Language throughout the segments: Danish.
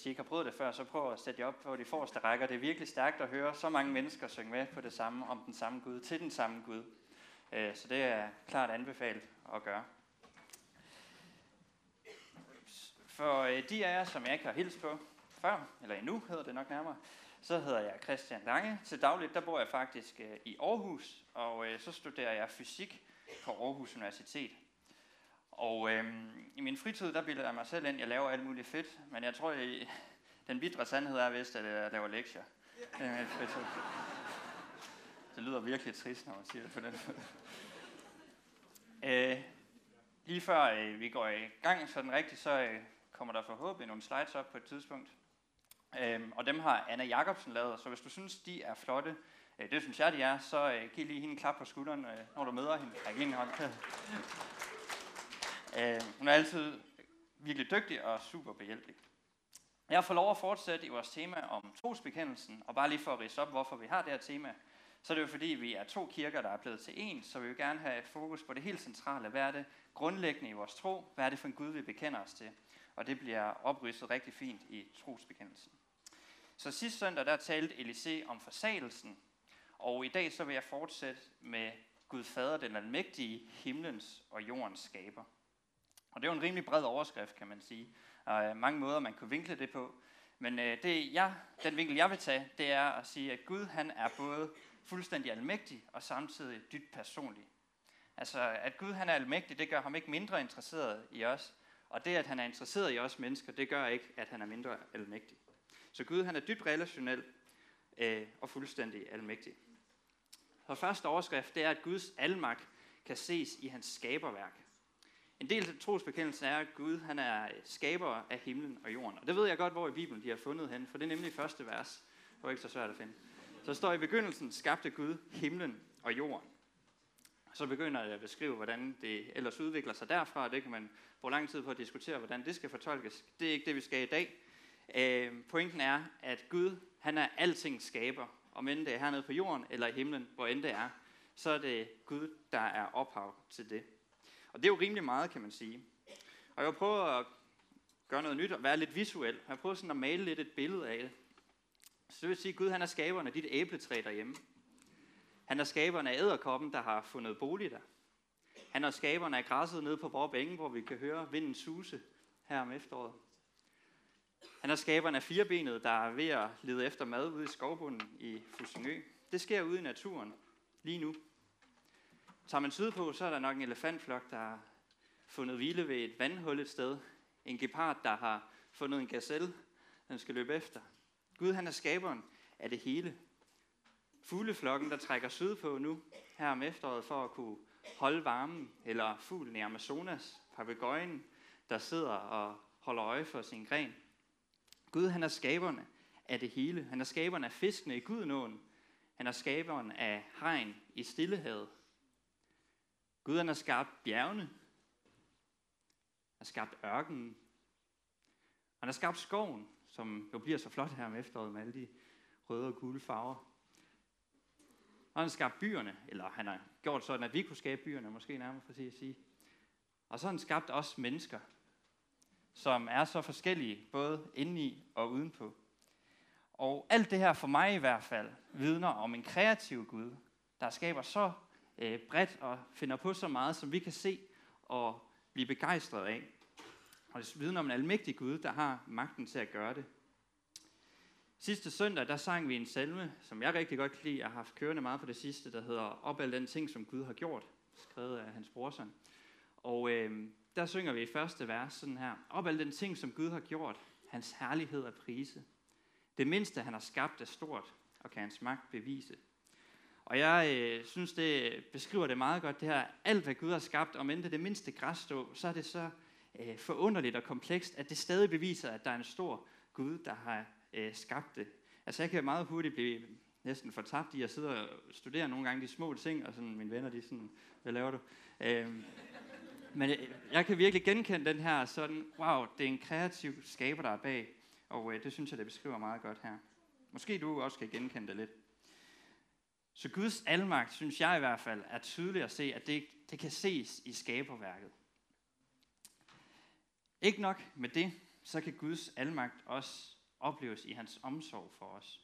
hvis I ikke har prøvet det før, så prøv at sætte jer op på de forreste rækker. Det er virkelig stærkt at høre så mange mennesker synge med på det samme, om den samme Gud, til den samme Gud. Øh, så det er klart anbefalet at gøre. For øh, de af jer, som jeg ikke har hilst på før, eller endnu hedder det nok nærmere, så hedder jeg Christian Lange. Til dagligt der bor jeg faktisk øh, i Aarhus, og så studerer jeg fysik på Aarhus Universitet. Og øhm, i min fritid, der bilder jeg mig selv ind, jeg laver alt muligt fedt, men jeg tror, at den vidre sandhed er vist, at jeg laver lektier. Det, er fritid. det lyder virkelig trist, når man siger det på den måde. Øh, lige før øh, vi går i gang sådan rigtigt, så øh, kommer der forhåbentlig nogle slides op på et tidspunkt. Øh, og dem har Anna Jacobsen lavet, så hvis du synes, de er flotte, øh, det synes jeg, de er, så øh, giv lige hende en klap på skulderen, øh, når du møder hende. Jeg hende hånd. Øh, hun er altid virkelig dygtig og super behjælpelig. Jeg får lov at fortsætte i vores tema om trosbekendelsen, og bare lige for at rise op, hvorfor vi har det her tema, så er det jo fordi, vi er to kirker, der er blevet til en, så vi vil gerne have fokus på det helt centrale. Hvad er det grundlæggende i vores tro? Hvad er det for en Gud, vi bekender os til? Og det bliver oprystet rigtig fint i trosbekendelsen. Så sidste søndag, der talte Elise om forsagelsen, og i dag så vil jeg fortsætte med Gud Fader, den almægtige, himlens og jordens skaber. Og det er jo en rimelig bred overskrift, kan man sige. Der øh, mange måder, man kunne vinkle det på. Men øh, det, jeg, den vinkel, jeg vil tage, det er at sige, at Gud han er både fuldstændig almægtig og samtidig dybt personlig. Altså, at Gud han er almægtig, det gør ham ikke mindre interesseret i os. Og det, at han er interesseret i os mennesker, det gør ikke, at han er mindre almægtig. Så Gud han er dybt relationel øh, og fuldstændig almægtig. Så første overskrift, det er, at Guds almagt kan ses i hans skaberværk. En del af trosbekendelsen er, at Gud han er skaber af himlen og jorden. Og det ved jeg godt, hvor i Bibelen de har fundet hen, for det er nemlig første vers. Det var ikke så svært at finde. Så står i begyndelsen, skabte Gud himlen og jorden. Så begynder jeg at beskrive, hvordan det ellers udvikler sig derfra. Det kan man bruge lang tid på at diskutere, hvordan det skal fortolkes. Det er ikke det, vi skal i dag. Øh, pointen er, at Gud, han er alting skaber. Om end det er hernede på jorden eller i himlen, hvor end det er, så er det Gud, der er ophav til det. Og det er jo rimelig meget, kan man sige. Og jeg prøver at gøre noget nyt og være lidt visuel. Jeg prøver sådan at male lidt et billede af det. Så det vil sige, at Gud han er skaberen af dit æbletræ derhjemme. Han er skaberen af æderkoppen, der har fundet bolig der. Han er skaberen af græsset nede på vores bænge, hvor vi kan høre vinden suse her om efteråret. Han er skaberen af firebenet, der er ved at lede efter mad ude i skovbunden i Fusingø. Det sker ude i naturen lige nu. Tager man sydpå, så er der nok en elefantflok, der har fundet hvile ved et vandhul et sted. En gepard, der har fundet en gazelle, den skal løbe efter. Gud han er skaberen af det hele. Fugleflokken, der trækker sydpå nu, her om efteråret, for at kunne holde varmen, eller fuglen i Amazonas, papegøjen, der sidder og holder øje for sin gren. Gud han er skaberne af det hele. Han er skaberen af fiskene i Gudenåen. Han er skaberen af hegn i Stillehavet. Gud han har skabt bjergene, har skabt ørkenen, han har skabt skoven, som jo bliver så flot her om efteråret med alle de røde og gule farver. Og han har skabt byerne, eller han har gjort sådan, at vi kunne skabe byerne, måske nærmere for at sige. Og så har han skabt os mennesker, som er så forskellige, både indeni og udenpå. Og alt det her for mig i hvert fald vidner om en kreativ Gud, der skaber så øh, bredt og finder på så meget, som vi kan se og blive begejstret af. Og det vidner om en almægtig Gud, der har magten til at gøre det. Sidste søndag, der sang vi en salme, som jeg rigtig godt kan lide, og har haft kørende meget på det sidste, der hedder Op al den ting, som Gud har gjort, skrevet af hans brorson. Og øh, der synger vi i første vers sådan her. Op al den ting, som Gud har gjort, hans herlighed er prise. Det mindste, han har skabt, er stort, og kan hans magt bevise. Og jeg øh, synes, det beskriver det meget godt, det her, alt hvad Gud har skabt, om end det det mindste græsstå, så er det så øh, forunderligt og komplekst, at det stadig beviser, at der er en stor Gud, der har øh, skabt det. Altså jeg kan meget hurtigt blive næsten fortabt i at sidde og studere nogle gange de små ting, og sådan mine venner, de sådan, hvad laver du? Øh, men øh, jeg kan virkelig genkende den her sådan, wow, det er en kreativ skaber, der er bag, og øh, det synes jeg, det beskriver meget godt her. Måske du også kan genkende det lidt. Så Guds almagt, synes jeg i hvert fald, er tydeligt at se, at det, det kan ses i skaberværket. Ikke nok med det, så kan Guds almagt også opleves i hans omsorg for os.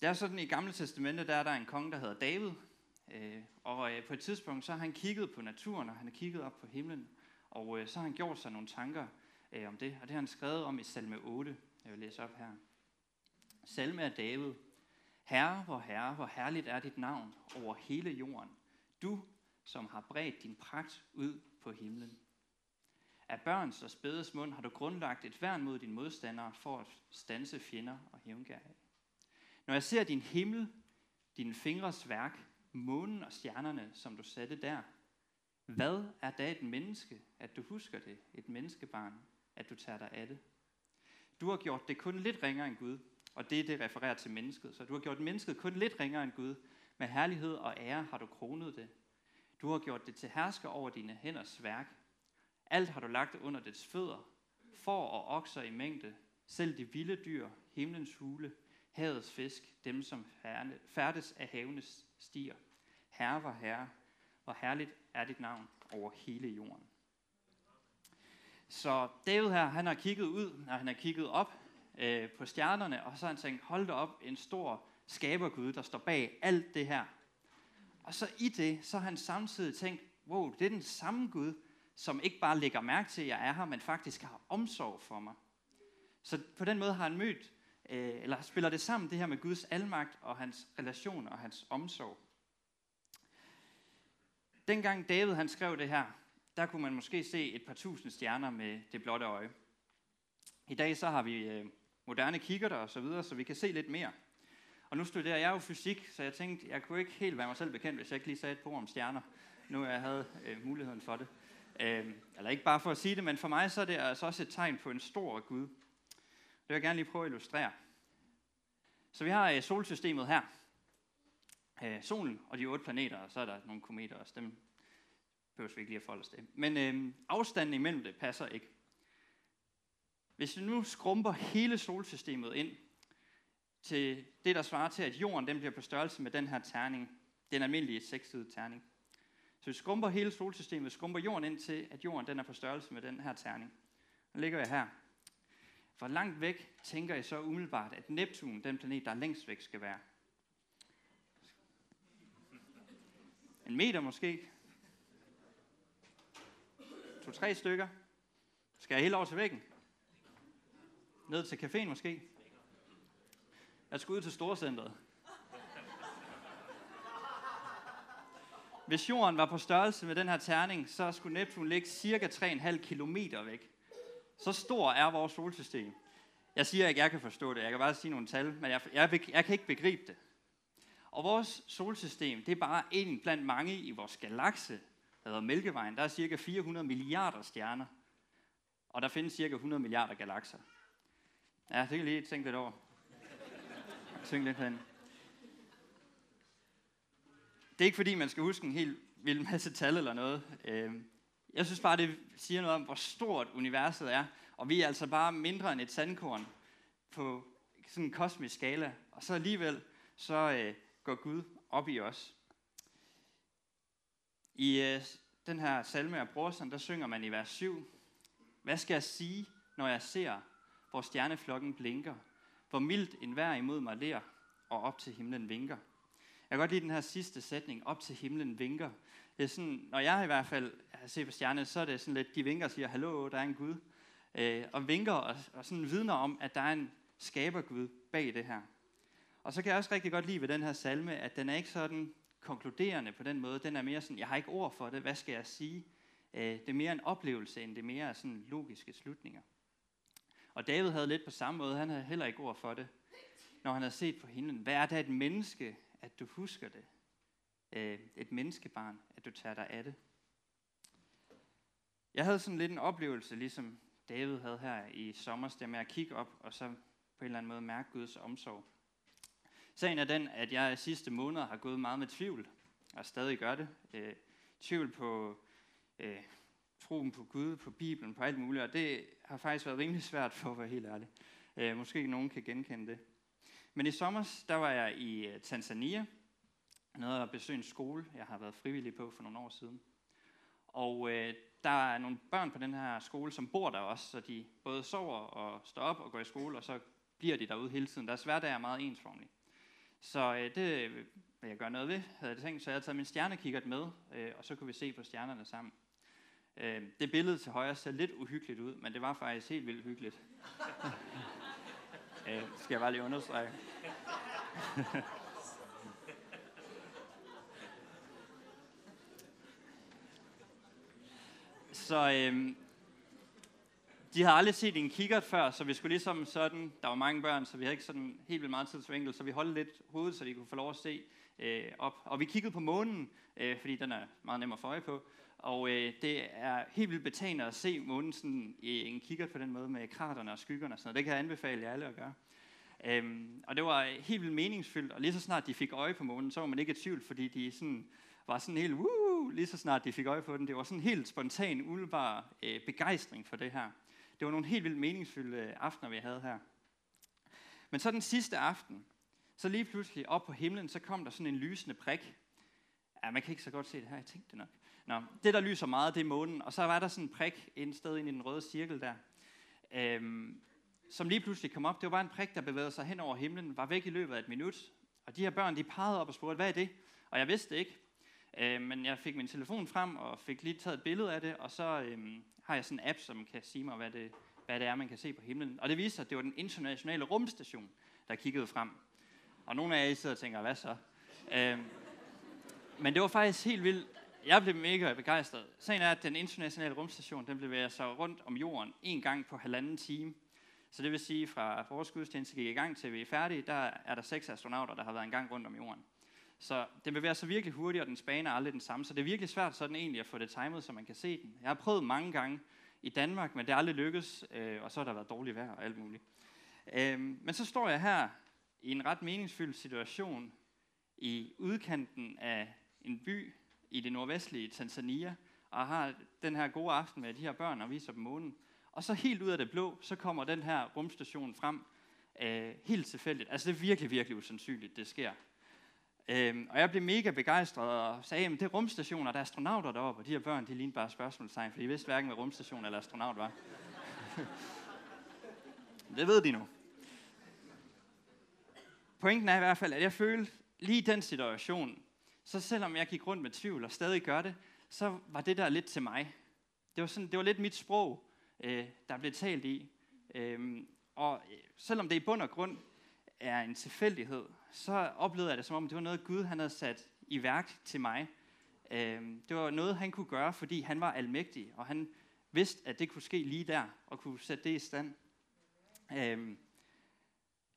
Det er sådan, i Gamle Testamente, der er der en konge, der hedder David, øh, og øh, på et tidspunkt, så har han kigget på naturen, og han har kigget op på himlen, og øh, så har han gjort sig nogle tanker øh, om det, og det har han skrevet om i salme 8, jeg vil læse op her. Salme af David. Herre, hvor herre, hvor herligt er dit navn over hele jorden. Du, som har bredt din pragt ud på himlen. Af børns og spædes mund har du grundlagt et værn mod dine modstandere for at stanse fjender og hævngærige. Når jeg ser din himmel, dine fingres værk, månen og stjernerne, som du satte der, hvad er da et menneske, at du husker det, et menneskebarn, at du tager dig af det? Du har gjort det kun lidt ringere end Gud, og det, det refererer til mennesket. Så du har gjort mennesket kun lidt ringere end Gud. Med herlighed og ære har du kronet det. Du har gjort det til hersker over dine hænders værk. Alt har du lagt under dets fødder. For og okser i mængde. Selv de vilde dyr, himlens hule, havets fisk, dem som færdes af havenes stier. Herre var herre, hvor herligt er dit navn over hele jorden. Så David her, han har kigget ud, og han har kigget op øh, på stjernerne, og så har han tænkt, hold da op, en stor skabergud, der står bag alt det her. Og så i det, så har han samtidig tænkt, wow, det er den samme Gud, som ikke bare lægger mærke til, at jeg er her, men faktisk har omsorg for mig. Så på den måde har han mødt, øh, eller spiller det sammen, det her med Guds almagt og hans relation og hans omsorg. Dengang David han skrev det her, der kunne man måske se et par tusind stjerner med det blotte øje. I dag så har vi øh, moderne kigger og så videre, så vi kan se lidt mere. Og nu studerer jeg jo fysik, så jeg tænkte, jeg kunne ikke helt være mig selv bekendt, hvis jeg ikke lige sagde et par om stjerner, nu jeg havde øh, muligheden for det. Øh, eller ikke bare for at sige det, men for mig så er det altså også et tegn på en stor Gud. Det vil jeg gerne lige prøve at illustrere. Så vi har øh, solsystemet her. Øh, solen og de otte planeter, og så er der nogle kometer også. Dem behøver vi ikke lige at forholde os til. Men øh, afstanden imellem det passer ikke. Hvis vi nu skrumper hele solsystemet ind til det, der svarer til, at jorden den bliver på størrelse med den her terning, den almindelige sekssidige terning. Så vi skrumper hele solsystemet, skrumper jorden ind til, at jorden den er på størrelse med den her terning. Nu ligger jeg her. Hvor langt væk tænker jeg så umiddelbart, at Neptun, den planet, der er længst væk, skal være? En meter måske? To-tre stykker? Skal jeg helt over til væggen? Ned til caféen måske? Jeg skulle ud til Storcentret. Hvis jorden var på størrelse med den her terning, så skulle Neptun ligge cirka 3,5 km væk. Så stor er vores solsystem. Jeg siger ikke, jeg kan forstå det. Jeg kan bare sige nogle tal, men jeg, jeg, jeg kan ikke begribe det. Og vores solsystem, det er bare en blandt mange i vores galakse, der hedder Mælkevejen. Der er cirka 400 milliarder stjerner. Og der findes cirka 100 milliarder galakser. Ja, det kan lige tænke lidt over. Tænk lidt hen. Det er ikke fordi, man skal huske en helt vild masse tal eller noget. Øhm, jeg synes bare, det siger noget om, hvor stort universet er. Og vi er altså bare mindre end et sandkorn på sådan en kosmisk skala. Og så alligevel, så øh, går Gud op i os. I øh, den her salme af Brorsen, der synger man i vers 7. Hvad skal jeg sige, når jeg ser hvor stjerneflokken blinker, hvor mildt en vær imod mig ler, og op til himlen vinker. Jeg kan godt lide den her sidste sætning, op til himlen vinker. Det er sådan, når jeg i hvert fald ser på stjernerne, så er det sådan lidt, de vinker og siger, hallo, der er en Gud. Øh, og vinker og, og sådan vidner om, at der er en skabergud bag det her. Og så kan jeg også rigtig godt lide ved den her salme, at den er ikke sådan konkluderende på den måde. Den er mere sådan, jeg har ikke ord for det, hvad skal jeg sige? Øh, det er mere en oplevelse, end det mere er sådan logiske slutninger. Og David havde lidt på samme måde, han havde heller ikke ord for det, når han havde set på himlen. Hvad er det et menneske, at du husker det? Øh, et menneskebarn, at du tager dig af det. Jeg havde sådan lidt en oplevelse, ligesom David havde her i sommer, der med at kigge op, og så på en eller anden måde mærke Guds omsorg. Sagen er den, at jeg sidste måneder har gået meget med tvivl, og stadig gør det. Øh, tvivl på øh, troen på Gud, på Bibelen, på alt muligt, og det har faktisk været rimelig svært for at være helt ærlig. Øh, måske nogen kan genkende det. Men i sommer, der var jeg i øh, Tanzania, noget at besøge en skole, jeg har været frivillig på for nogle år siden. Og øh, der er nogle børn på den her skole, som bor der også, så de både sover og står op og går i skole, og så bliver de derude hele tiden. Deres hverdag er meget ensformelig. Så øh, det vil jeg gøre noget ved, havde jeg tænkt. Så jeg havde taget min stjernekikkert med, øh, og så kunne vi se på stjernerne sammen. Øh, det billede til højre ser lidt uhyggeligt ud, men det var faktisk helt vildt hyggeligt. øh, skal jeg bare lige understrege. så øh, de havde aldrig set en kikkert før, så vi skulle ligesom sådan, der var mange børn, så vi havde ikke sådan helt vildt meget tid til enkelt, så vi holdt lidt hovedet, så de kunne få lov at se øh, op. Og vi kiggede på månen, øh, fordi den er meget nem at få øje på. Og øh, det er helt vildt betagende at se månen sådan, i en kikkert på den måde med kraterne og skyggerne og sådan noget. Det kan jeg anbefale jer alle at gøre. Øhm, og det var helt vildt meningsfyldt, og lige så snart de fik øje på månen, så var man ikke i tvivl, fordi de sådan, var sådan helt, Woo! lige så snart de fik øje på den, det var sådan helt spontan, umiddelbar øh, begejstring for det her. Det var nogle helt vildt meningsfulde øh, aftener, vi havde her. Men så den sidste aften, så lige pludselig op på himlen, så kom der sådan en lysende prik. Ja, man kan ikke så godt se det her, jeg tænkte det nok. Nå, det der lyser meget, det er månen, og så var der sådan en prik et sted ind i den røde cirkel der, øhm, som lige pludselig kom op. Det var bare en prik, der bevægede sig hen over himlen, var væk i løbet af et minut. Og de her børn, de pegede op og spurgte, hvad er det? Og jeg vidste det ikke. Øh, men jeg fik min telefon frem og fik lige taget et billede af det, og så øhm, har jeg sådan en app, som kan sige mig, hvad det, hvad det er, man kan se på himlen. Og det viste sig, at det var den internationale rumstation, der kiggede frem. Og nogle af jer sidder og tænker, hvad så? Øhm, men det var faktisk helt vildt. Jeg blev mega begejstret. Sagen er, at den internationale rumstation, den bevæger sig rundt om jorden en gang på halvanden time. Så det vil sige, fra vores gudstjeneste gik i gang til vi er færdige, der er der seks astronauter, der har været en gang rundt om jorden. Så den bevæger sig virkelig hurtigt, og den spaner aldrig den samme. Så det er virkelig svært sådan egentlig at få det timet, så man kan se den. Jeg har prøvet mange gange i Danmark, men det er aldrig lykkedes, øh, og så har der været dårligt vejr og alt muligt. Øh, men så står jeg her i en ret meningsfyldt situation i udkanten af en by i det nordvestlige Tanzania, og har den her gode aften med de her børn og viser dem månen. Og så helt ud af det blå, så kommer den her rumstation frem, øh, helt tilfældigt. Altså det er virkelig, virkelig usandsynligt, det sker. Øh, og jeg blev mega begejstret og sagde, at det er rumstationer, der er astronauter deroppe, og de her børn, de lignede bare spørgsmålstegn, for de vidste hverken, hvad rumstation eller astronaut var. det ved de nu. Pointen er i hvert fald, at jeg følte lige den situation, så selvom jeg gik rundt med tvivl og stadig gør det, så var det der lidt til mig. Det var, sådan, det var lidt mit sprog, øh, der blev talt i. Øhm, øh, og selvom det i bund og grund er en tilfældighed, så oplevede jeg det som om, det var noget Gud han havde sat i værk til mig. Øh, det var noget, han kunne gøre, fordi han var almægtig, og han vidste, at det kunne ske lige der, og kunne sætte det i stand. Øh,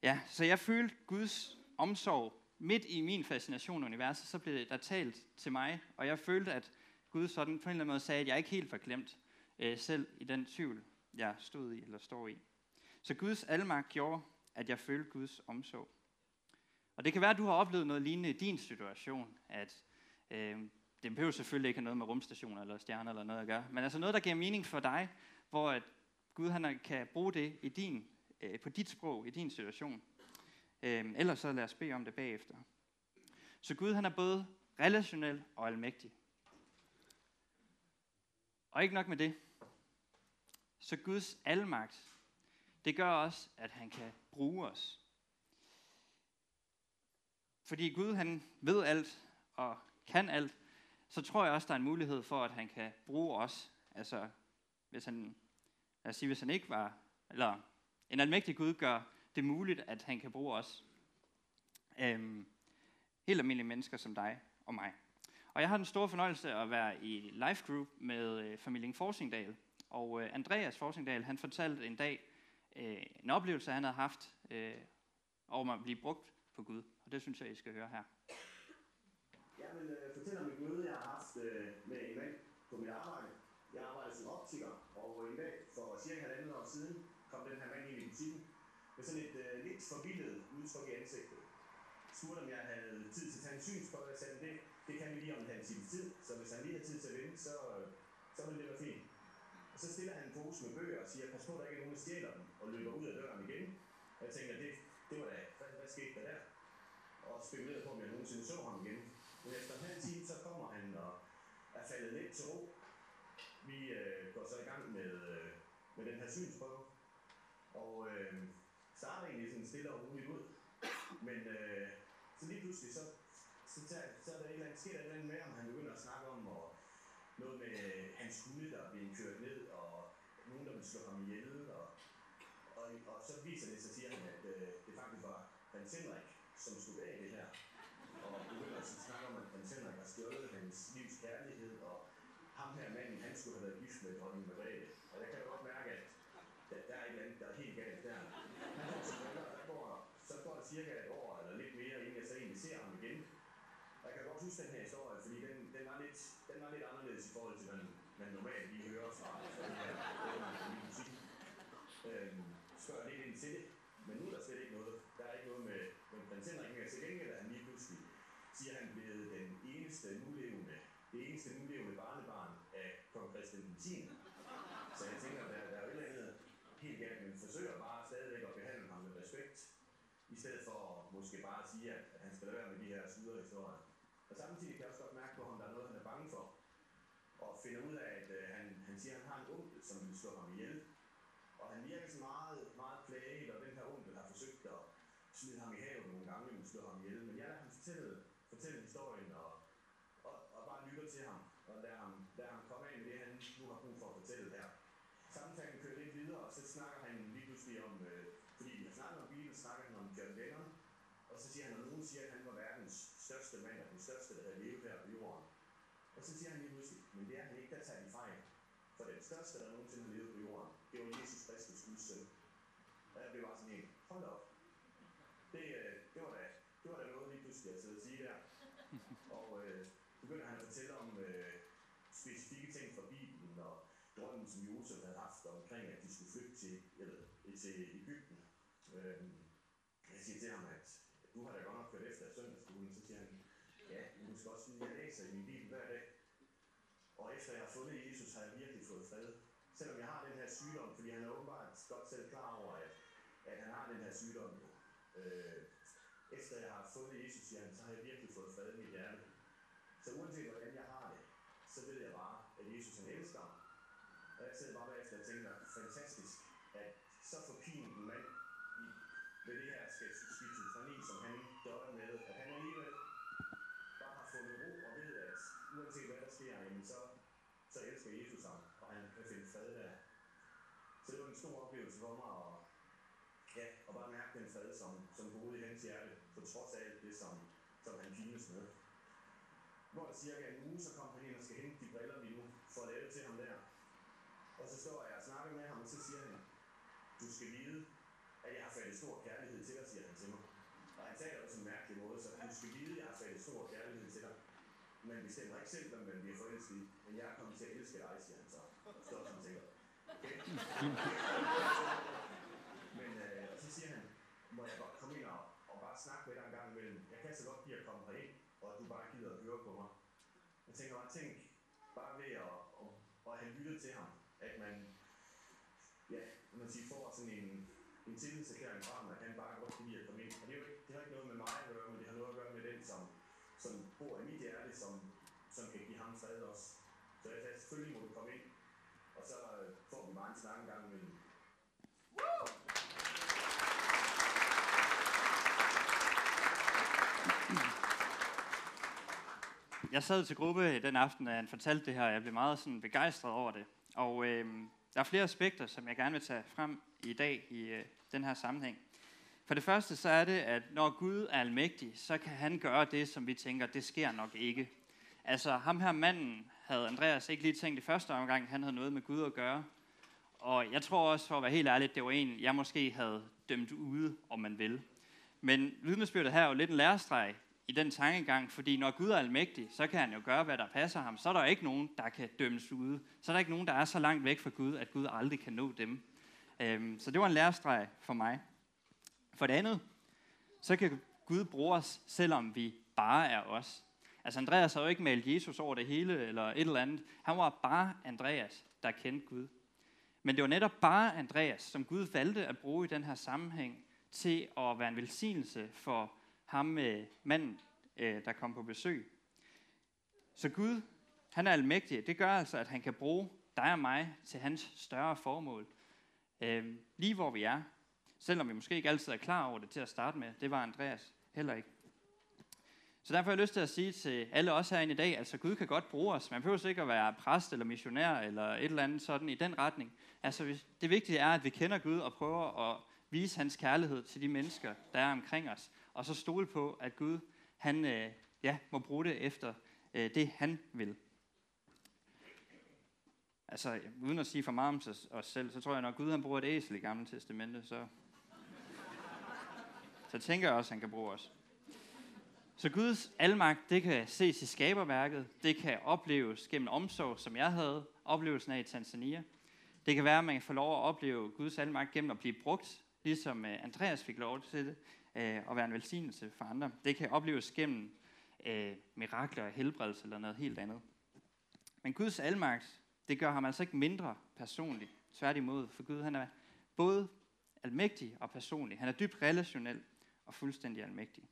ja, så jeg følte Guds omsorg midt i min fascination af universet, så blev der talt til mig, og jeg følte, at Gud sådan på en eller anden måde sagde, at jeg ikke helt var glemt, øh, selv i den tvivl, jeg stod i eller står i. Så Guds almagt gjorde, at jeg følte Guds omsorg. Og det kan være, at du har oplevet noget lignende i din situation, at øh, det behøver selvfølgelig ikke have noget med rumstationer eller stjerner eller noget at gøre, men altså noget, der giver mening for dig, hvor at Gud han kan bruge det i din, øh, på dit sprog, i din situation. Øh, ellers så lad os bede om det bagefter. Så Gud han er både relationel og almægtig. Og ikke nok med det. Så Guds almagt, det gør også, at han kan bruge os. Fordi Gud han ved alt og kan alt, så tror jeg også, der er en mulighed for, at han kan bruge os. Altså, hvis han, lad os sige, hvis han ikke var, eller en almægtig Gud gør det muligt, at han kan bruge os. Øhm, helt almindelige mennesker som dig og mig. Og jeg har den store fornøjelse at være i Life group med øh, familien Forsingdal. Og øh, Andreas Forsingdal, han fortalte en dag øh, en oplevelse, han havde haft øh, om at blive brugt på Gud. Og det synes jeg, I skal høre her. Jeg vil øh, fortælle om et møde, jeg har haft øh, med en mand på mit arbejde. Jeg arbejder som optiker, og en dag for cirka halvandet år siden kom den her mand ind i butikken med sådan et øh, lidt forvildet udtryk i ansigtet. Spurgte, om jeg havde tid til at tage en synsprøve, og jeg sagde, det, det kan vi lige om en halv times tid, så hvis han lige har tid til at vente, så, øh, så vil det være fint. Og så stiller han en pose med bøger og siger, pas på, der ikke er nogen, der stjæler dem, og løber ud af døren igen. Og jeg tænker, det, det var da, hvad, hvad skete der der? Og spekulerede på, om jeg nogensinde så ham igen. Men efter en halv time, så kommer han og er faldet lidt til ro. øh, går så i gang med, øh, med den her synsprøve. Og øh, starter egentlig sådan stille og roligt ud. Men øh, så lige pludselig, så, så, tager, så er der et eller andet, sker der et eller andet med ham, han begynder at snakke om, og noget med øh, hans hunde, der bliver kørt ned, og nogen, der vil slå ham ihjel, og, og, og så viser det sig, siger han, at øh, det faktisk var Hans Henrik, som stod bag det her. Og begynder at snakke om, at Hans Henrik har stjålet hans livs kærlighed, og ham her manden, han skulle have været gift med dronning Margrethe. Og jeg kan jo godt mærke, at der, der er et eller andet, der er helt galt der. Han går til briller, der går, så går der cirka et år eller lidt mere, inden jeg så egentlig ser ham igen. Og jeg kan godt huske den her historie, fordi den, den, var, lidt, den var lidt anderledes i forhold til, hvad man normalt lige hører fra, fra de her øh, musik. Øhm, spørger lidt ind til det, men nu er der slet ikke noget. Der er ikke noget med, med prins Henrik mere. Til gengæld er han lige pludselig, siger han, blevet den eneste nulevende, det eneste nulevende barnebarn af kong Christian 10. Så jeg tænker, der, der er jo et eller andet helt galt, men forsøger bare stadigvæk at behandle ham med respekt, i stedet for at måske bare sige, at, at han skal lade være med de her historier. Og samtidig kan jeg også godt mærke på ham, der er noget, han er bange for. Og finder ud af, at øh, han, han siger, at han har en onkel, som vil slå ham ihjel. Og han virker så meget, meget plaget, og den her onkel har forsøgt at smide ham i havet nogle gange, men slå ham ihjel. Men jeg lader ham fortælle, fortælle historien, og, og, og bare lytter til ham, og lader ham, lader ham komme af med det, han nu har brug for at fortælle her. Samtalen kører lidt videre, og så snakker han lige pludselig om, øh, fordi vi har snakket om bilen, snakker han om John Lennon, og så siger han, at nogen siger, at han var verdens største mand, og den største, der havde levet her på jorden. Og så siger han lige pludselig, men det er han ikke, der tager de fejl. For den største, der nogensinde har levet på jorden, det var Jesus Kristus, Guds søn. Jeg blev bare sådan en, hold op. Det, øh, det, var da, det var da noget lige pludselig at sidde og sige der. Og øh, begynder han at fortælle om øh, specifikke ting fra Bibelen, og drømmen, som Josef havde haft omkring, at de skulle flytte til, eller, til Ægypten. Øh, jeg siger til ham, at du har da godt nok kørt efter søndagsskolen, så siger han, ja, du skal også vide, at jeg læser i min bibel hver dag. Og efter jeg har fundet Jesus, har jeg virkelig fået fred. Selvom jeg har den her sygdom, fordi han er åbenbart godt selv klar over, at, at han har den her sygdom. Øh, efter jeg har fået Jesus, siger han, så har jeg virkelig fået fred i mit hjerte. Så uanset hvordan jeg har det, så ved jeg bare, at Jesus han elsker mig. Og jeg sidder bare bagefter og tænker, fantastisk, at så forpint en mand i, med det her skizofreni, som han døjer med, at han alligevel bare har fundet ro og ved, at uanset hvad der sker, jamen så, så elsker Jesus ham, og han kan finde fred der. Så det var en stor oplevelse for mig at, ja, at bare mærke den fred, som, som boede i hans hjerte, på trods af alt det, som, som han pines med. Hvor der cirka en uge, så kom han ind og skal hente de briller, vi nu får lavet til ham der. Og så står jeg og snakker med ham, og så siger han, du skal vide, at jeg har faldet stor kærlighed til dig, siger han til mig. Og han taler også en mærkelig måde, så du skal vide, at jeg har faldet stor kærlighed til dig. Men vi stemmer ikke selv, hvem man bliver forelsket i, men jeg er kommet til at elske dig, siger han så. Og står sådan og tænker, okay. men øh, og så siger han, må jeg godt komme ind og, og bare snakke med dig en gang imellem. Jeg kan så godt give at komme herind, og at du bare gider at høre på mig. Jeg tænker bare, tænk, bare ved at, at, at have lyttet til ham, at man, ja, man siger, får sådan en, en tillidserklæring fra ham, at han bare godt kan lide at komme ind. Og det, er jo ikke, det har ikke noget med mig at gøre, men det har noget at gøre med den, som, som bor i mit hjerte, som, som kan give ham fred også. Så jeg sagde, selvfølgelig må du komme ind, og så øh, får vi bare en snak en gang imellem. Jeg sad til gruppe den aften, da han fortalte det her, og jeg blev meget sådan begejstret over det. Og øh, der er flere aspekter, som jeg gerne vil tage frem i dag i øh, den her sammenhæng. For det første så er det, at når Gud er almægtig, så kan han gøre det, som vi tænker, det sker nok ikke. Altså ham her manden havde Andreas ikke lige tænkt i første omgang, han havde noget med Gud at gøre. Og jeg tror også, for at være helt ærlig, det var en, jeg måske havde dømt ude, om man vil. Men vidnesbyrdet her er jo lidt en lærestreg i den tankegang, fordi når Gud er almægtig, så kan han jo gøre, hvad der passer ham. Så er der ikke nogen, der kan dømmes ude. Så er der ikke nogen, der er så langt væk fra Gud, at Gud aldrig kan nå dem. Øhm, så det var en lærestreg for mig. For det andet, så kan Gud bruge os, selvom vi bare er os. Altså Andreas har jo ikke malet Jesus over det hele, eller et eller andet. Han var bare Andreas, der kendte Gud. Men det var netop bare Andreas, som Gud valgte at bruge i den her sammenhæng, til at være en velsignelse for ham med manden, øh, der kom på besøg. Så Gud, han er almægtig. Det gør altså, at han kan bruge dig og mig til hans større formål. Øh, lige hvor vi er, selvom vi måske ikke altid er klar over det til at starte med. Det var Andreas heller ikke. Så derfor har jeg lyst til at sige til alle os herinde i dag, altså Gud kan godt bruge os. Man behøver ikke at være præst eller missionær eller et eller andet sådan i den retning. Altså det vigtige er, at vi kender Gud og prøver at vise hans kærlighed til de mennesker, der er omkring os. Og så stole på, at Gud han, øh, ja, må bruge det efter øh, det, han vil. Altså, uden at sige for meget om os selv, så tror jeg nok, Gud han bruger et æsel i Gamle Testamente, så, så tænker jeg også, at han kan bruge os. Så Guds almagt, det kan ses i skaberværket, det kan opleves gennem omsorg, som jeg havde oplevelsen af i Tanzania. Det kan være, at man kan få lov at opleve Guds almagt gennem at blive brugt, ligesom øh, Andreas fik lov til det, at være en velsignelse for andre. Det kan opleves gennem øh, mirakler, helbredelse eller noget helt andet. Men Guds almagt, det gør ham altså ikke mindre personlig. Tværtimod, for Gud han er både almægtig og personlig. Han er dybt relationel og fuldstændig almægtig.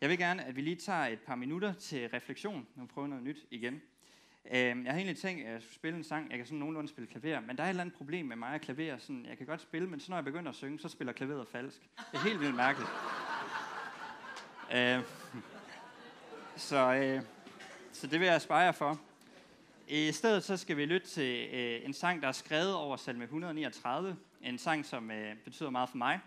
Jeg vil gerne, at vi lige tager et par minutter til refleksion. Nu prøver noget nyt igen. Øhm, jeg har egentlig tænkt, at jeg skulle spille en sang. Jeg kan sådan nogenlunde spille klaver, men der er et eller andet problem med mig og klaver. Sådan, jeg kan godt spille, men så når jeg begynder at synge, så spiller klaveret falsk. Det er helt vildt mærkeligt. øh, så, øh, så det vil jeg spejre for. I stedet så skal vi lytte til øh, en sang, der er skrevet over salme 139. En sang, som øh, betyder meget for mig.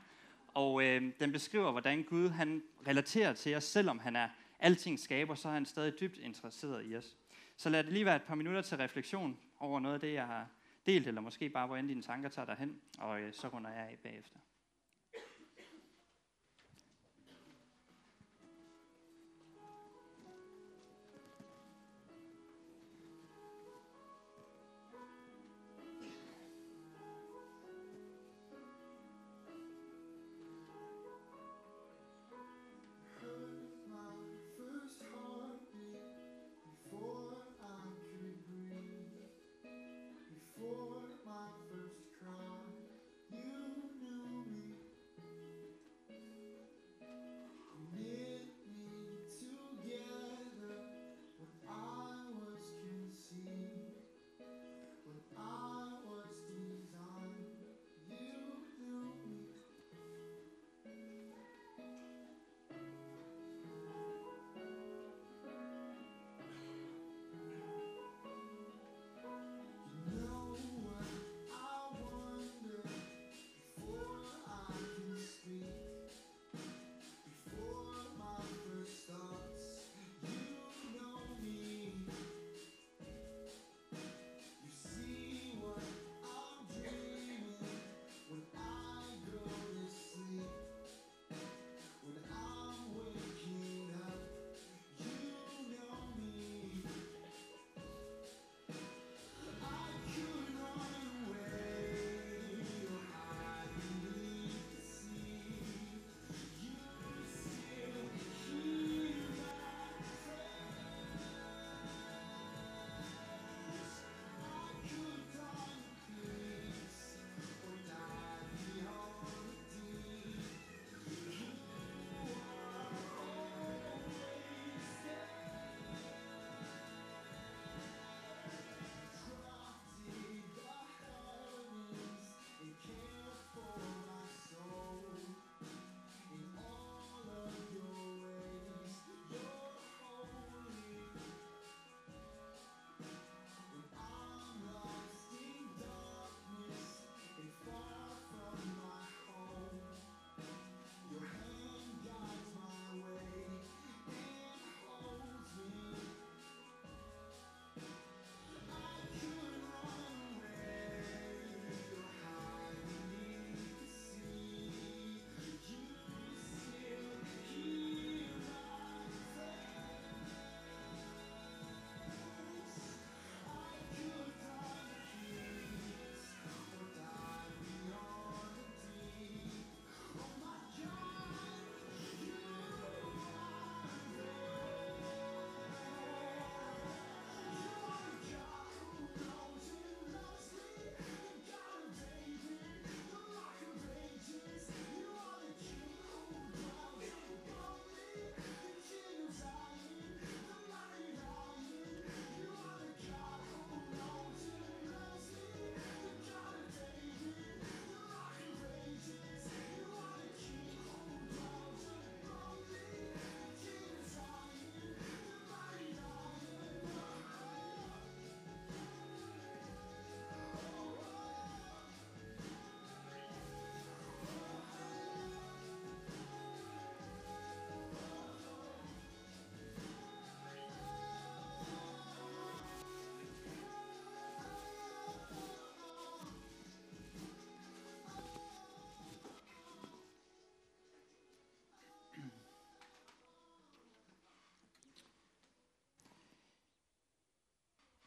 Og øh, den beskriver, hvordan Gud han relaterer til os, selvom han er alting skaber, så er han stadig dybt interesseret i os. Så lad det lige være et par minutter til refleksion over noget af det, jeg har delt, eller måske bare, hvordan dine tanker tager dig hen, og øh, så runder jeg af bagefter.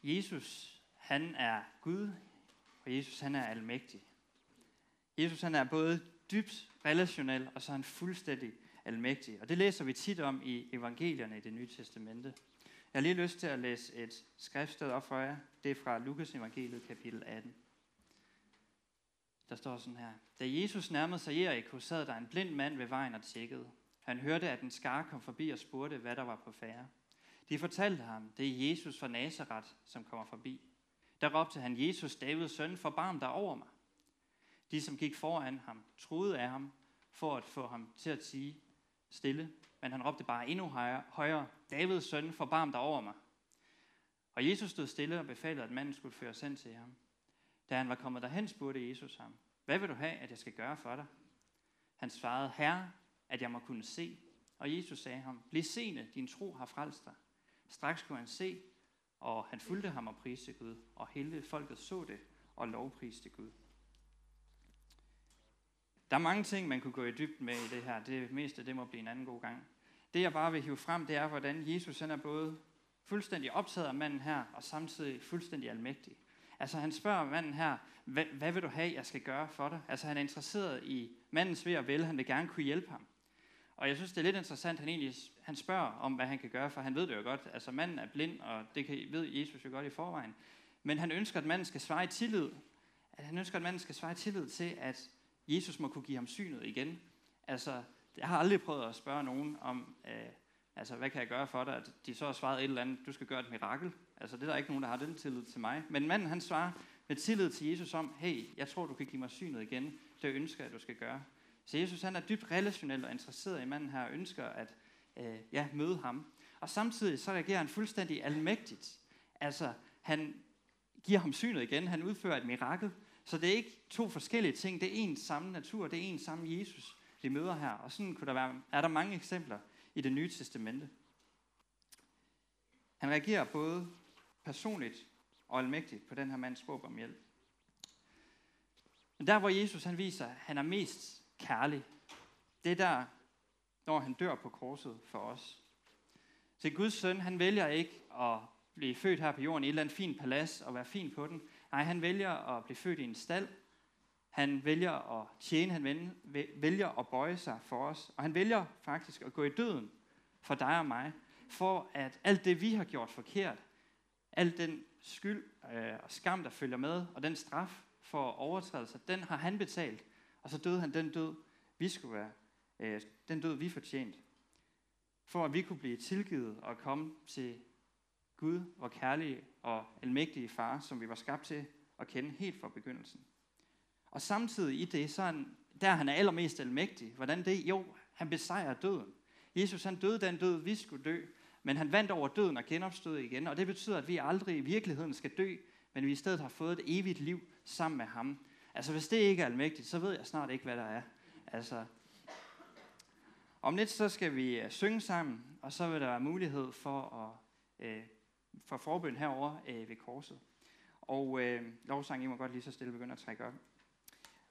Jesus, han er Gud, og Jesus, han er almægtig. Jesus, han er både dybt relationel, og så er han fuldstændig almægtig. Og det læser vi tit om i evangelierne i det nye testamente. Jeg har lige lyst til at læse et skriftsted op for jer. Det er fra Lukas evangeliet, kapitel 18. Der står sådan her. Da Jesus nærmede sig Jericho, sad der en blind mand ved vejen og tjekkede. Han hørte, at en skar kom forbi og spurgte, hvad der var på færre. De fortalte ham, det er Jesus fra Nazareth, som kommer forbi. Der råbte han, Jesus, Davids søn, forbarm dig over mig. De, som gik foran ham, troede af ham, for at få ham til at sige stille, men han råbte bare endnu højere, Davids søn, forbarm dig over mig. Og Jesus stod stille og befalede, at manden skulle føre sendt til ham. Da han var kommet derhen, spurgte Jesus ham, hvad vil du have, at jeg skal gøre for dig? Han svarede, Herre, at jeg må kunne se. Og Jesus sagde ham, bliv seende, din tro har frelst dig. Straks kunne han se, og han fulgte ham og priste Gud, og hele folket så det og lovpriste Gud. Der er mange ting, man kunne gå i dybden med i det her. Det meste, det må blive en anden god gang. Det jeg bare vil hive frem, det er, hvordan Jesus han er både fuldstændig optaget af manden her, og samtidig fuldstændig almægtig. Altså han spørger manden her, hvad, hvad vil du have, jeg skal gøre for dig? Altså han er interesseret i mandens ved og vel, han vil gerne kunne hjælpe ham. Og jeg synes, det er lidt interessant, han egentlig han spørger om, hvad han kan gøre, for han ved det jo godt. Altså manden er blind, og det kan, ved Jesus jo godt i forvejen. Men han ønsker, at manden skal svare i tillid. At han ønsker, at manden skal svare i tillid til, at Jesus må kunne give ham synet igen. Altså, jeg har aldrig prøvet at spørge nogen om, øh, altså, hvad kan jeg gøre for dig? At de så har svaret et eller andet, du skal gøre et mirakel. Altså, det er der ikke nogen, der har den tillid til mig. Men manden, han svarer med tillid til Jesus om, hey, jeg tror, du kan give mig synet igen. Det ønsker jeg, at du skal gøre. Så Jesus, han er dybt relationel og interesseret i manden her, og ønsker at øh, ja, møde ham. Og samtidig så reagerer han fuldstændig almægtigt. Altså, han giver ham synet igen, han udfører et mirakel, så det er ikke to forskellige ting, det er en samme natur, det er en samme Jesus, vi møder her. Og sådan kunne der være, er der mange eksempler i det nye testamente. Han reagerer både personligt og almægtigt på den her mands råb om hjælp. Men der hvor Jesus han viser, at han er mest kærlig, det der, når han dør på korset for os. Så Guds søn, han vælger ikke at blive født her på jorden i et eller andet fint palads og være fin på den. Nej, han vælger at blive født i en stald. Han vælger at tjene, han vælger at bøje sig for os. Og han vælger faktisk at gå i døden for dig og mig, for at alt det, vi har gjort forkert, al den skyld øh, og skam, der følger med, og den straf for overtrædelser, den har han betalt. Og så døde han den død, vi skulle være, øh, den død, vi fortjent. For at vi kunne blive tilgivet og komme til Gud, og kærlige og almægtige far, som vi var skabt til at kende helt fra begyndelsen. Og samtidig i det, så er han, der han er allermest almægtig. Hvordan det? Jo, han besejrer døden. Jesus han døde den død, vi skulle dø, men han vandt over døden og genopstod igen. Og det betyder, at vi aldrig i virkeligheden skal dø, men vi i stedet har fået et evigt liv sammen med ham. Altså hvis det ikke er almægtigt, så ved jeg snart ikke, hvad der er. Altså, om lidt så skal vi øh, synge sammen, og så vil der være mulighed for at øh, for forbøn herover øh, ved korset. Og øh, lovsang, I må godt lige så stille begynde at trække op.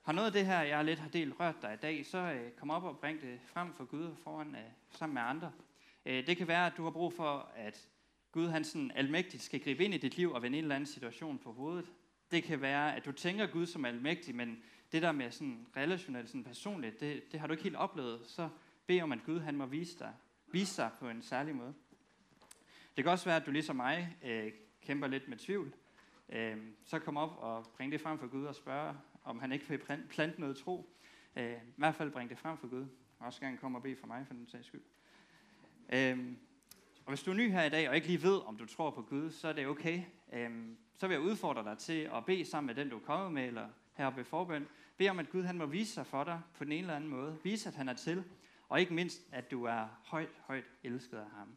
Har noget af det her, jeg lidt har delt rørt dig i dag, så øh, kom op og bring det frem for Gud foran øh, sammen med andre. Øh, det kan være, at du har brug for, at Gud han sådan almægtigt skal gribe ind i dit liv og vende en eller anden situation på hovedet. Det kan være, at du tænker Gud som almægtig, men det der med sådan relationelt, sådan personligt, det, det har du ikke helt oplevet. Så bed om, at Gud han må vise, dig, vise sig på en særlig måde. Det kan også være, at du ligesom mig øh, kæmper lidt med tvivl. Øh, så kom op og bring det frem for Gud og spørg, om han ikke vil plante noget tro. Øh, I hvert fald bring det frem for Gud. Også gerne komme og bede for mig, for den sags skyld. Øh, og hvis du er ny her i dag, og ikke lige ved, om du tror på Gud, så er det okay. Øh, så vil jeg udfordre dig til at bede sammen med den, du er kommet med, eller heroppe ved forbøn. Bed om, at Gud han må vise sig for dig på den ene eller anden måde. Vise, at han er til. Og ikke mindst, at du er højt, højt elsket af ham.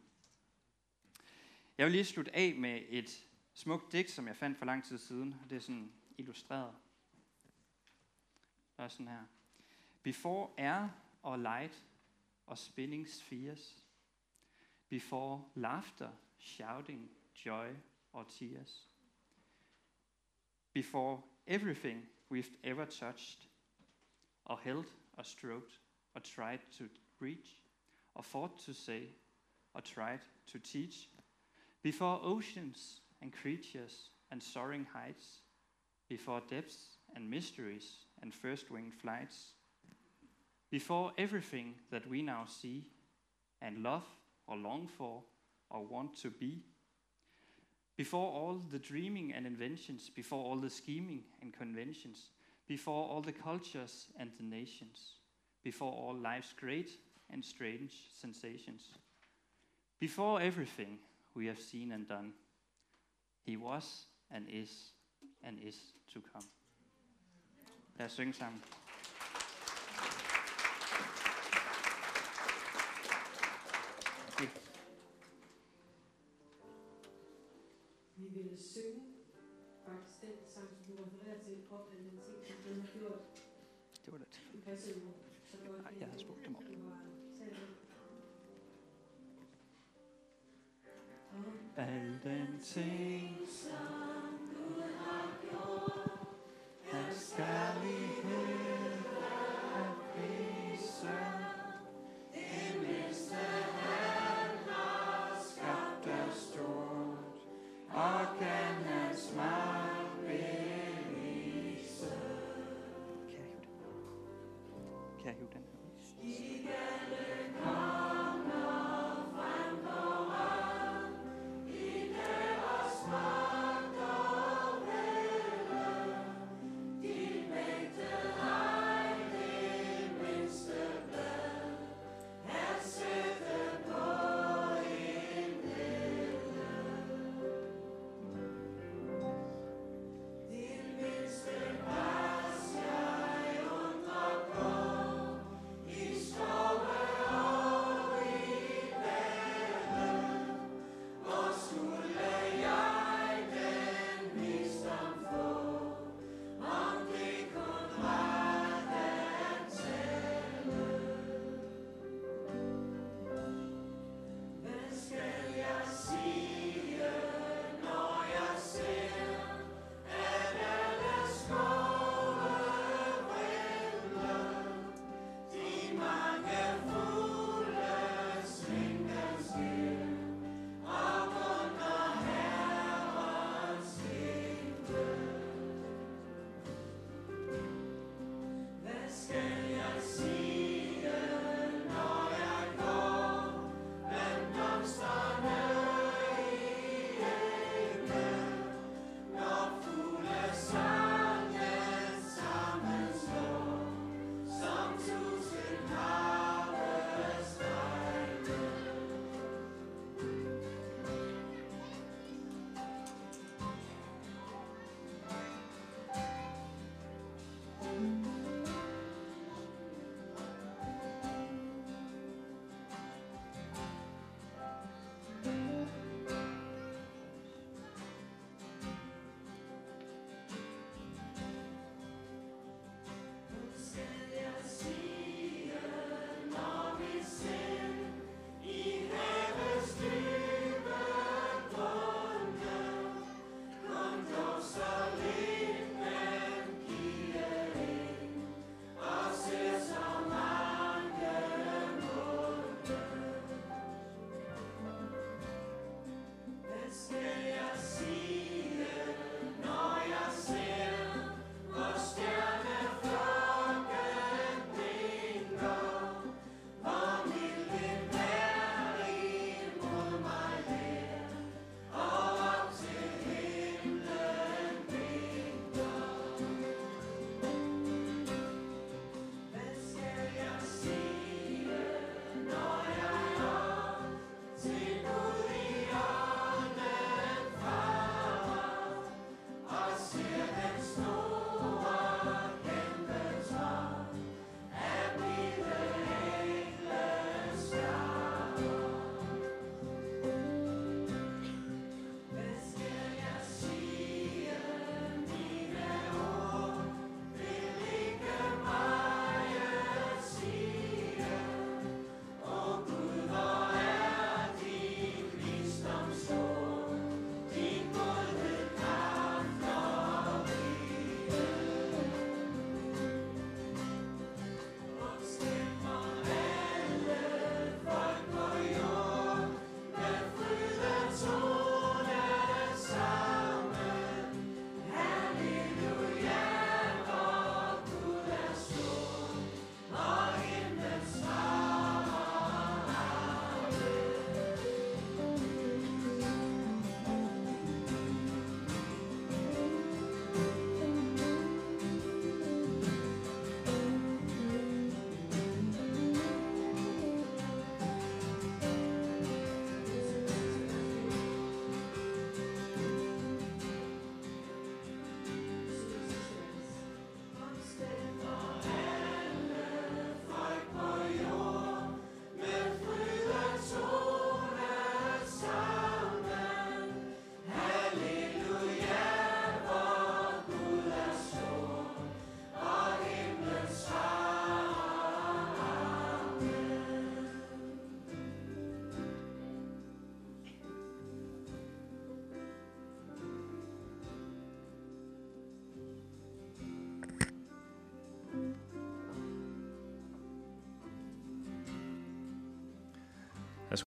Jeg vil lige slutte af med et smukt digt, som jeg fandt for lang tid siden. Det er sådan illustreret. Der er sådan her. Before air or light or spinning spheres, before laughter, shouting, joy or tears, before everything we've ever touched, or held, or stroked, or tried to reach, or thought to say, or tried to teach, Before oceans and creatures and soaring heights, before depths and mysteries and first winged flights, before everything that we now see and love or long for or want to be, before all the dreaming and inventions, before all the scheming and conventions, before all the cultures and the nations, before all life's great and strange sensations, before everything we have seen and done, he was and is and is to come. Lad os synge sammen. Ville synge faktisk den sang, som du refererer til, af den ting, som du har gjort. Det var det. Det passede jo så godt. Nej, jeg havde spurgt dem om det. Du har talt om. Al den ting, hans kærlighed